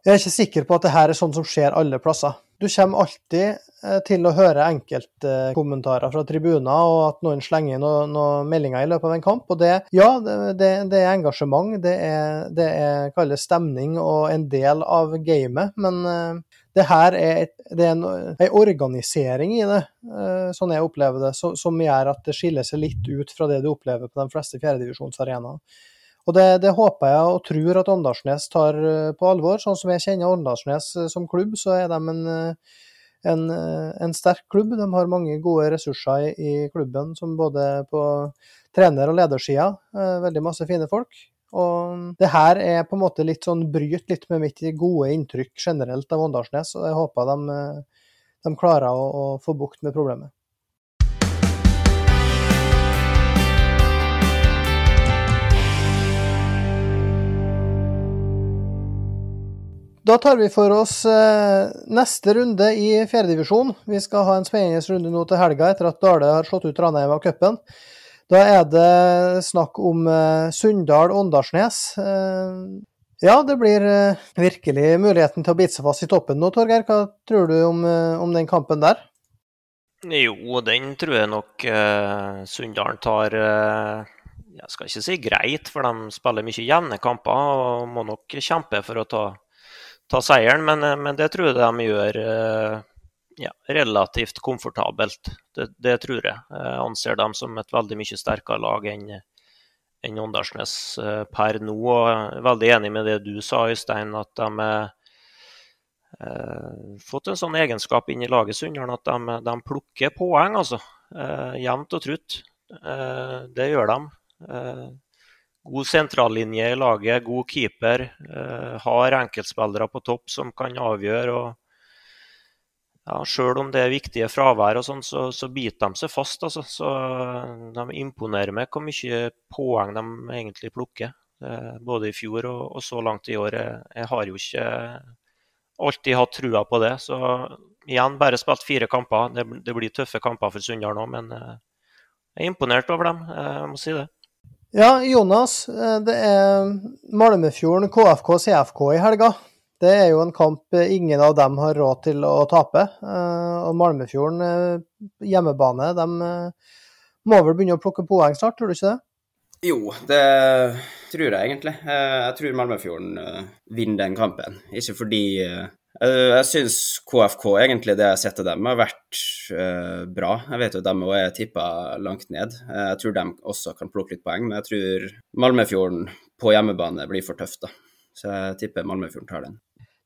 Jeg er ikke sikker på at det her er sånn som skjer alle plasser. Du kommer alltid eh, til å høre enkeltkommentarer fra tribuner, og at noen slenger noen, noen meldinger i løpet av en kamp. Og det, ja, det, det er engasjement, det er, det er stemning og en del av gamet. Men uh, det her er, et, det er en, en, organisering i det, uh, sånn jeg opplever det, som, som, gjør at det skiller seg litt ut fra det du opplever på de fleste fjerdedivisjonsarenaene. Og det, det, håper jeg og tror at Åndalsnes tar eh, på alvor. Sånn som jeg kjenner Åndalsnes eh, som klubb, så er de en, eh, en, en, sterk klubb. De har mange gode ressurser i, i klubben, som både på trener- og ledersida. Veldig masse fine folk. Og det her er på en måte litt sånn bryter litt med mitt gode inntrykk generelt av Åndalsnes, og jeg håper de, de klarer å, å få bukt med problemet. Da tar vi for oss eh, neste runde i fjerdedivisjon. Vi skal ha en spennende runde nå til helga etter at Dale har slått ut Ranheim av cupen. Da er det snakk om eh, Sunndal-Åndalsnes. Eh, ja, det blir virkelig muligheten til å bite seg fast i toppen nå, Torgeir. Hva tror du om, om den kampen der? Jo, den tror jeg nok uh, Sunndalen tar uh, Jeg skal ikke si greit, for de spiller mye jevne kamper og må nok kjempe for å ta ta seieren, men, eh, men, det tror jeg de gjør eh, ja, relativt komfortabelt. Det, det, tror jeg. Jeg anser dem som et veldig mye sterkere lag enn enn Åndalsnes eh, per nå. Og jeg er veldig enig med det du sa, Øystein, at de har eh, fått en sånn egenskap inn i laget Sunndalen at de, de, plukker poeng, altså. Eh, jevnt og trutt. Eh, det gjør de god sentrallinje i laget, god keeper. Eh, har enkeltspillere på topp som kan avgjøre. og ja, Selv om det er viktige fravær, og sånn, så, så, biter de seg fast. Altså. Så De imponerer meg hvor mye poeng de egentlig plukker. Eh, både i fjor og, og, så langt i år. Jeg, jeg, har jo ikke alltid hatt trua på det. Så igjen, bare spilt fire kamper. Det, det blir tøffe kamper for Sunndal nå, men eh, jeg er imponert over dem. Jeg må si det. Ja, Jonas. Eh, det er Malmefjorden KFK CFK i helga. Det er jo en kamp ingen av dem har råd til å tape. Eh, og Malmefjorden eh, hjemmebane, de må vel begynne å plukke poeng snart, tror du ikke det? Jo, det tror jeg egentlig. Jeg tror Malmefjorden vinner den kampen. Ikke fordi jeg syns KFK, egentlig det jeg har sett av dem, har vært uh, bra. Jeg vet jo at de er tippa langt ned. Eh, jeg tror de også kan plukke litt poeng, men jeg tror Malmefjorden på hjemmebane blir for tøft, da. Så jeg tipper Malmefjorden tar den.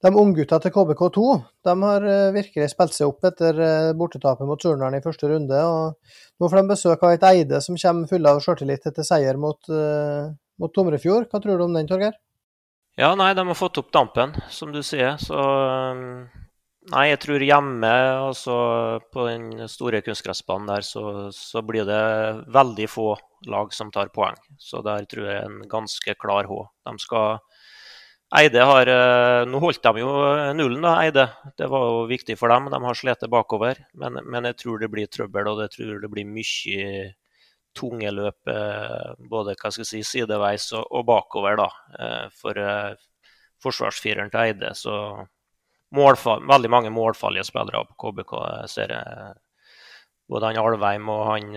De unggutta til KBK2 de har virkelig spilt seg opp etter bortetapet mot Surnadal i første runde. og Nå får de besøk av et Eide som kommer full av sjøltillit etter seier mot, uh, mot Tomrefjord. Hva tror du om den, Torgeir? Ja, nei, de har fått opp dampen, som du sier. Så um, Nei, jeg tror hjemme, altså på den store kunstgressbanen der, så, så, blir det veldig få lag som tar poeng. Så der tror jeg en ganske klar H. De skal Eide har eh, Nå holdt de jo nullen, da, Eide. Det var jo viktig for dem. De har slitt bakover. Men, men, jeg tror det blir trøbbel, og jeg tror det blir mye tunge løp eh, både hva skal jeg si, sideveis og, og bakover da, eh, for eh, forsvarsfireren til Eide. Så målfall, veldig mange målfarlige spillere på KBK ser jeg. Både han Alveim og han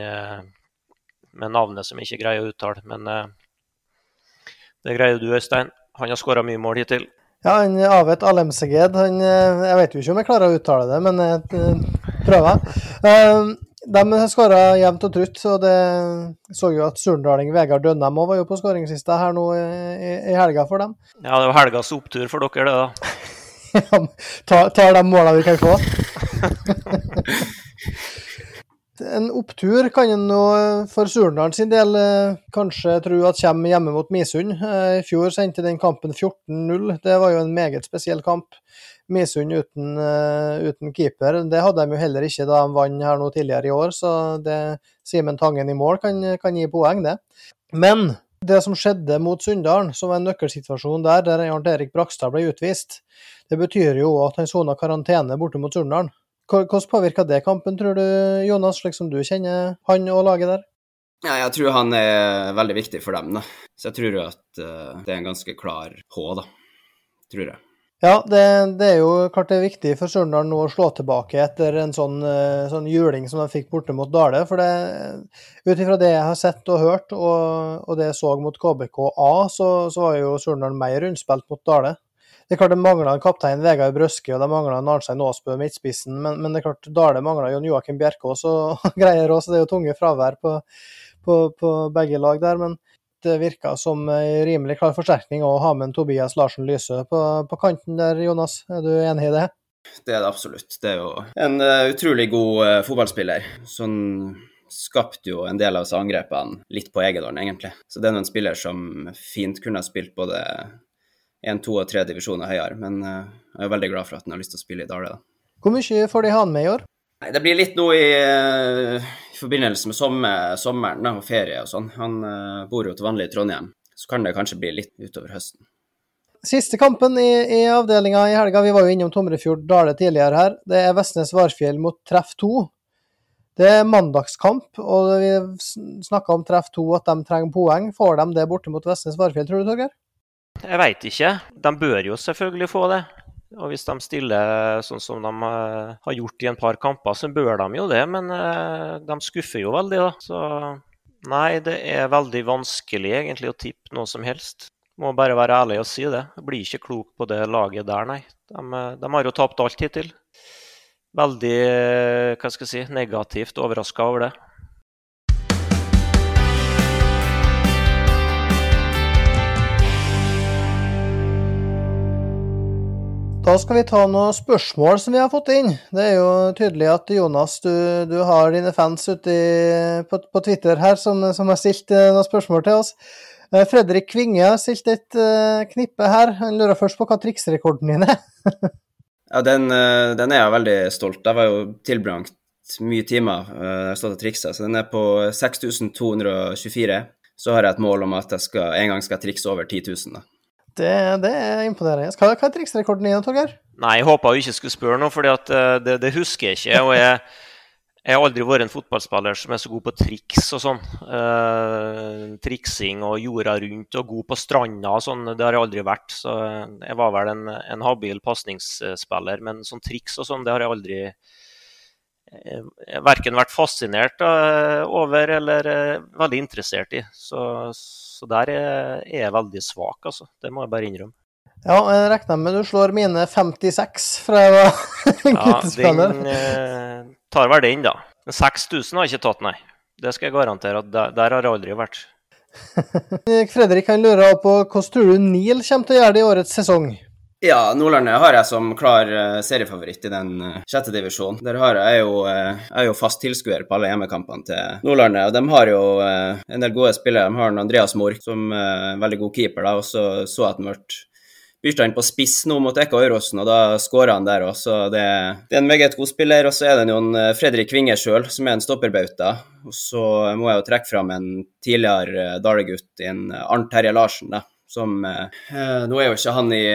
med navnet som jeg ikke greier å uttale. Men det greier du, Øystein. Han har skåra mye mål hittil. Ja, han Avet Alemseged. Han, jeg vet jo ikke om jeg klarer å uttale det, men jeg prøver. De skåra jevnt og trutt, og det så jo at surndaling Vegard Dønnem òg var jo på skåringslista her nå i, i, helga for dem. Ja, det var helgas opptur for dere, det da. tar, tar de målene vi kan få. En opptur kan en nå for Surndalen sin del eh, kanskje tro at kommer hjemme mot Misund. Eh, I fjor sendte den kampen 14-0. Det var jo en meget spesiell kamp. Misund uten, eh, uten, keeper. Det hadde de jo heller ikke da de vant her nå tidligere i år, så det Simen Tangen i mål kan, kan, gi poeng, det. Men det som skjedde mot Sunndalen, som var en nøkkelsituasjon der, der Arnt Erik Brakstad ble utvist, det betyr jo at han sona karantene borte mot Sunndalen. Hvordan påvirka det kampen, tror du, Jonas, slik som du kjenner han og laget der? Ja, jeg tror han er veldig viktig for dem, da. Så jeg tror at uh, det er en ganske klar H, da. Tror jeg. Ja, det, det er jo klart det er viktig for Stjørdal nå å slå tilbake etter en sånn, uh, sånn, juling som de fikk borte mot Dale. For ut ifra det jeg har sett og hørt, og, og det jeg så mot KBK-A, så, så var jo Stjørdal mer rundspilt mot Dale. Det er klart det mangla kaptein Vegard Brøske og det mangla Arnstein Aasbø midtspissen, men, men, det er klart Dale mangla Jon Joakim Bjerkås og greier òg, så det er jo tunge fravær på, på, på, begge lag der. Men virka som en rimelig klar forsterkning å ha med en Tobias Larsen Lysø på, på, kanten der, Jonas. Er du enig i det? Det er det absolutt. Det er jo en uh, utrolig god uh, fotballspiller. Sånn skapte jo en del av disse angrepene litt på egen hånd, egentlig. Så det er en spiller som fint kunne ha spilt både én, to og tre divisjoner høyere. Men uh, jeg er veldig glad for at han har lyst til å spille i Dale. Hvor mye får de han med i år? Nei, Det blir litt nå i forbindelse med sommer, sommeren og ferie og sånn. Han uh, bor jo til vanlig i Trondheim, så kan det kanskje bli litt utover høsten. Siste kampen i, i avdelinga i helga, vi var jo innom Tomrefjord Dale tidligere her. Det er Vestnes Varfjell mot Treff 2. Det er mandagskamp, og vi snakka om Treff 2 at de trenger poeng. Får de det borte mot Vestnes Varfjell, tror du, Torgeir? Jeg veit ikke. De bør jo selvfølgelig få det. Og hvis de stiller sånn som de eh, har gjort i en par kamper, så bør de jo det. Men eh, de skuffer jo veldig, da. Så nei, det er veldig vanskelig egentlig å tippe noe som helst. Må bare være ærlig og si det. Jeg blir ikke klok på det laget der, nei. De, eh, de har jo tapt alt hittil. Veldig hva skal jeg si, negativt overraska over det. Da skal vi ta noen spørsmål som vi har fått inn. Det er jo tydelig at Jonas, du, du har dine fans ute på, på, Twitter her som, som, har stilt eh, noen spørsmål til oss. Eh, Fredrik Kvinge har stilt et uh, knippe her. Han lurer først på hva triksrekorden din er. ja, den, den, er jeg veldig stolt av. Jeg var jo tilbrakt mye timer har stått og triksa, så den er på 6224. Så har jeg et mål om at jeg skal, en gang skal trikse over 10 000. da. Det, det, er imponerende. Hva, hva er triksrekorden din, Torgeir? Nei, Jeg håpa du ikke skulle spørre noe, for eh, det, det, husker jeg ikke. og jeg, jeg har aldri vært en fotballspiller som er så god på triks og sånn. Eh, triksing og jorda rundt og god på stranda og sånn, det har jeg aldri vært. Så jeg var vel en, en habil pasningsspiller, men sånn triks og sånn, det har jeg aldri eh, verken vært fascinert eh, over eller veldig interessert i. Så, så der er jeg veldig svak, altså. Det må jeg bare innrømme. Ja, jeg regner med du slår mine 56 fra jeg var guttespiller. Ja, den eh, tar vel den, da. 6000 har jeg ikke tatt, nei. Det skal jeg garantere at der, der har jeg aldri vært. Fredrik han lurer på hvordan tror du Neil kommer til å gjøre det i årets sesong? Ja, Nordlandet har jeg som klar uh, seriefavoritt i den uh, sjette divisjonen. Der har jeg, jo, uh, jeg er jo fast tilskuer på alle hjemmekampene til Nordlandet. Og de har jo en del gode spillere. De har en Andreas Mork som er en veldig god keeper, da, og så så at han ble han på spiss nå mot Eka Øyrosen, og da skåra han der òg. Så det, det, er en meget god spiller. Og så er det noen Fredrik Winge sjøl, som er en stopperbauta. Og så må jeg jo trekke fram en tidligere Dale-gutt, Arnt Terje Larsen, da. Som Nå er jo ikke han i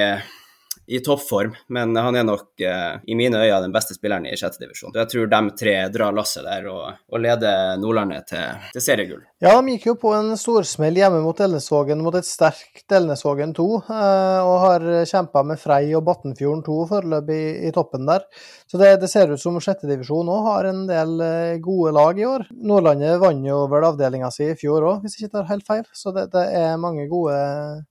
i toppform, men han er nok eh, i mine øyne den beste spilleren i sjette divisjon. Jeg tror de tre drar lasset der og, og leder Nordlandet til, til, seriegull. Ja, de gikk jo på en storsmell hjemme mot Elnesvågen, mot et sterkt Elnesvågen 2, eh, og har kjempa med Frei og Battenfjorden 2 foreløpig i, i, toppen der. Så det, det ser ut som sjette divisjon òg har en del eh, gode lag i år. Nordlandet vant jo vel avdelinga si i fjor òg, hvis jeg ikke tar helt feil, så det, det er mange gode,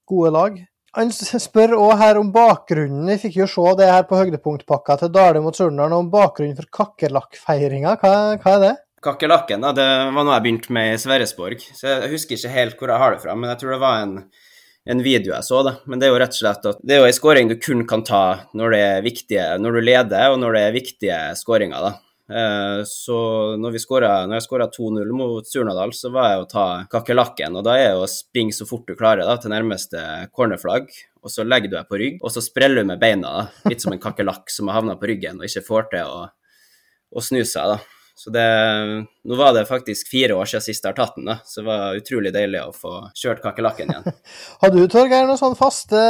gode lag. Han spør òg her om bakgrunnen. Vi fikk jo se det her på høydepunktpakka til Dale mot Surnadal. Om bakgrunnen for kakerlakkfeiringa. Hva, hva, er det? Kakerlakken da, det var noe jeg begynte med i Sverresborg. Så Jeg husker ikke helt hvor jeg har det fra, men jeg tror det var en, en video jeg så, da. Men det er jo rett og slett at det er jo ei skåring du kun kan ta når det er viktige, når du leder, og når det er viktige skåringer, da. Eh, så når, vi scoret, når jeg skåra 2-0 mot Surnadal, så var jeg å ta kakerlakken. Og da er det å springe så fort du klarer da, til nærmeste cornerflagg, og så legger du deg på rygg, og så spreller du med beina, da, litt som en kakerlakk som har havna på ryggen og ikke får til å, å snu seg. da. Så det, Nå var det faktisk fire år siden sist jeg har tatt den, da, så det var utrolig deilig å få kjørt kakerlakken igjen. Har du, Torgeir, noen sånn faste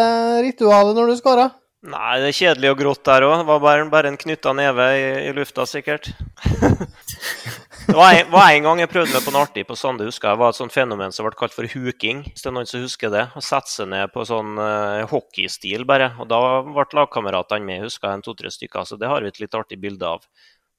ritualer når du skårer? Nei, det er kjedelig og grått der òg. Var bare, bare en knytta neve i, i lufta, sikkert. det var en, var en, gang jeg prøvde meg på noe artig på Sande, husker jeg. Var et sånt fenomen som ble kalt for huking. Hvis det er noen som husker det. Å sette seg ned på sånn uh, hockeystil, bare. Og da ble lagkameratene med, husker jeg, en to-tre stykker. Så det har vi et litt artig bilde av.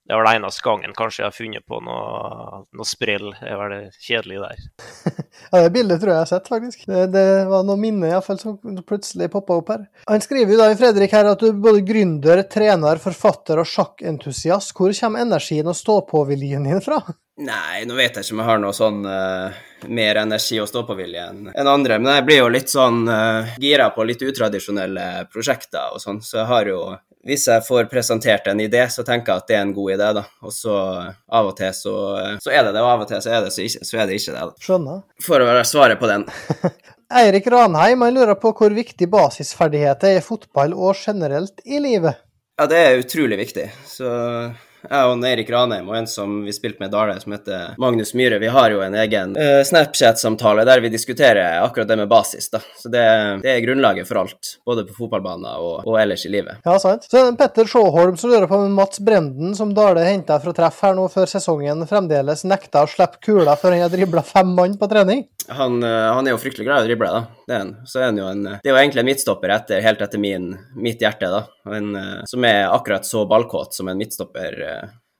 Det var vel eneste gangen kanskje jeg har funnet på noe, noe sprell. Det var det kjedelige der. ja, Det bildet tror jeg jeg har sett, faktisk. Det, det var noe minne iallfall som plutselig poppa opp her. Han skriver jo da i Fredrik her at du er både gründer, trener, forfatter og sjakkentusiast. Hvor kommer energien og stå-på-viljen din fra? Nei, nå vet jeg ikke om jeg har noe sånn uh, mer energi og stå-på-vilje enn andre. Men jeg blir jo litt sånn uh, gira på litt utradisjonelle prosjekter og sånn, så jeg har jo hvis jeg får presentert en idé, så tenker jeg at det er en god idé, da. Og så av og til så, så er det det, og av og til så er det, så, ikke, så er det ikke det. da. Skjønner. For å være svaret på den. Eirik Ranheim han lurer på hvor viktig basisferdigheter er i fotball og generelt i livet. Ja, det er utrolig viktig. Så jeg og Eirik Ranheim og en som vi spilte med i Dale, som heter Magnus Myhre, vi har jo en egen uh, Snapchat-samtale der vi diskuterer akkurat det med basis. da. Så det, det er grunnlaget for alt, både på fotballbanen og, og, ellers i livet. Ja, sant. Så er Petter Sjåholm som lurer på om Mats Brenden, som Dale henta fra treff her nå før sesongen, fremdeles nekta å slippe kula før han har dribla fem mann på trening? Han, uh, han, er jo fryktelig glad i å drible, da. Det er, han. Så er han jo en, det er jo egentlig en midtstopper etter, helt etter min, mitt hjerte, da. En, uh, som er akkurat så ballkåt som en midtstopper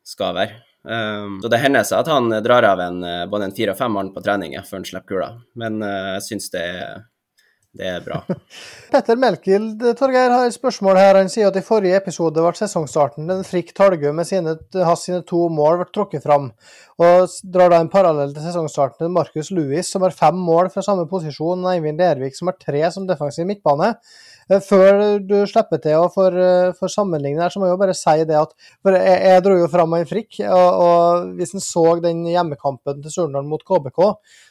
skal være. Um, så det hender seg at han drar av en, eh, både en fire og fem mann på trening før han slipper kula, men uh, jeg syns det, det, er bra. Petter Melkild Torgeir, har et spørsmål her. Han sier at i forrige episode ble sesongstarten den Frikk Talgø med sine, sine to mål ble trukket fram, og drar da en parallell til sesongstarten til Markus Lewis, som har fem mål fra samme posisjon, og Eivind Lervik, som har tre som defensiv midtbane. Eh, før du slipper til og få eh, sammenligne her, så må jeg jo bare si det at jeg, jeg dro jo fram en frikk, og, og hvis en så den hjemmekampen til Surnadal mot KBK,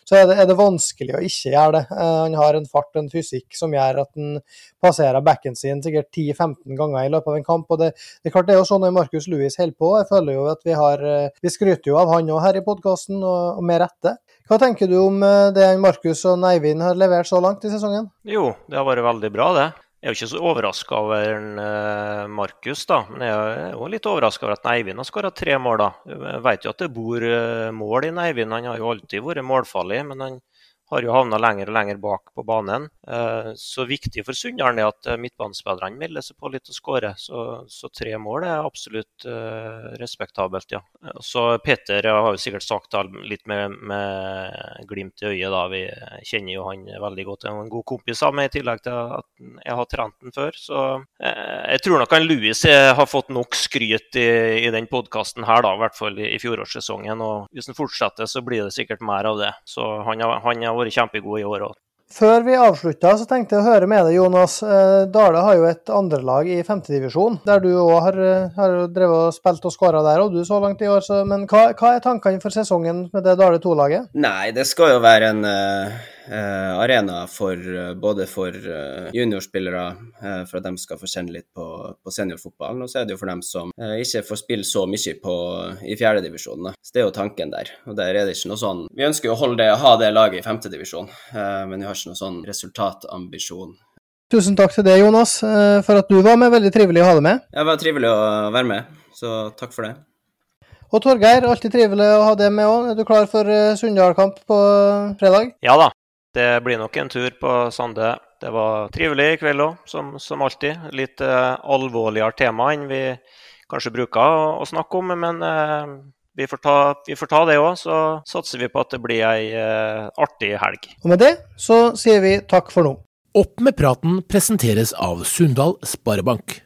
så er det, er det, vanskelig å ikke gjøre det. Uh, han har en fart og en fysikk som gjør at han passerer backen sin sikkert 10-15 ganger i løpet av en kamp. og Det, det er klart det er jo sånn når Markus Lewis holder på. Jeg føler jo at vi har Vi skryter jo av han òg her i podkasten, og, med rette. Hva tenker du om det Markus og Neivind har levert så langt i sesongen? Jo, det har vært veldig bra, det. Jeg er jo ikke så overraska over uh, Markus, da. Men jeg er jo litt overraska over at Neivind har skåra tre mål. da. Jeg vet jo at det bor uh, mål i Neivind, Han har jo alltid vært målfarlig. Men han har jo havna lenger og lenger bak på banen. Eh, så viktig for Sunndalen er at eh, midtbanespillerne melder seg på litt og skårer. Så, så, tre mål er absolutt uh, respektabelt, ja. Så Petter har jo sikkert sagt litt med, med glimt i øyet, da. Vi kjenner jo han veldig godt. Han er en god kompis av meg, i tillegg til at jeg har trent den før. Så jeg tror nok han Louis har fått nok skryt i, i den podkasten her, da, i hvert fall i, i fjorårssesongen. Og hvis han fortsetter, så blir det sikkert mer av det. Så han han har vært kjempegod i år òg. Før vi avslutter, så tenkte jeg å høre med deg, Jonas. Eh, Dale har jo et andrelag i femtedivisjon, der du òg har, har drevet og spilt og skåra der, og du så langt i år. Så, men hva, hva, er tankene for sesongen med det Dale 2-laget? Nei, det skal jo være en uh eh, arena for, eh, både for eh, juniorspillere, eh, for at de skal få kjenne litt på, på seniorfotballen, og så er det jo for dem som eh, ikke får spille så mye på, i fjerdedivisjon. Så det er jo tanken der. Og der er det ikke noe sånn Vi ønsker jo å holde det, ha det laget i femtedivisjon, eh, men vi har ikke noe sånn resultatambisjon. Tusen takk til deg, Jonas, eh, for at du var med. Veldig trivelig å ha deg med. Ja, det var trivelig å være med, så takk for det. Og Torgeir, alltid trivelig å ha deg med òg. Er du klar for Sunndal-kamp på fredag? Ja da, det blir nok en tur på Sande. Det var trivelig i kveld òg, som, som, alltid. Litt uh, alvorligere tema enn vi kanskje bruker å, å snakke om. Men uh, vi, får ta, vi, får ta, det òg, så satser vi på at det blir ei uh, artig helg. Og med det så sier vi takk for nå. Opp med praten presenteres av Sundal Sparebank.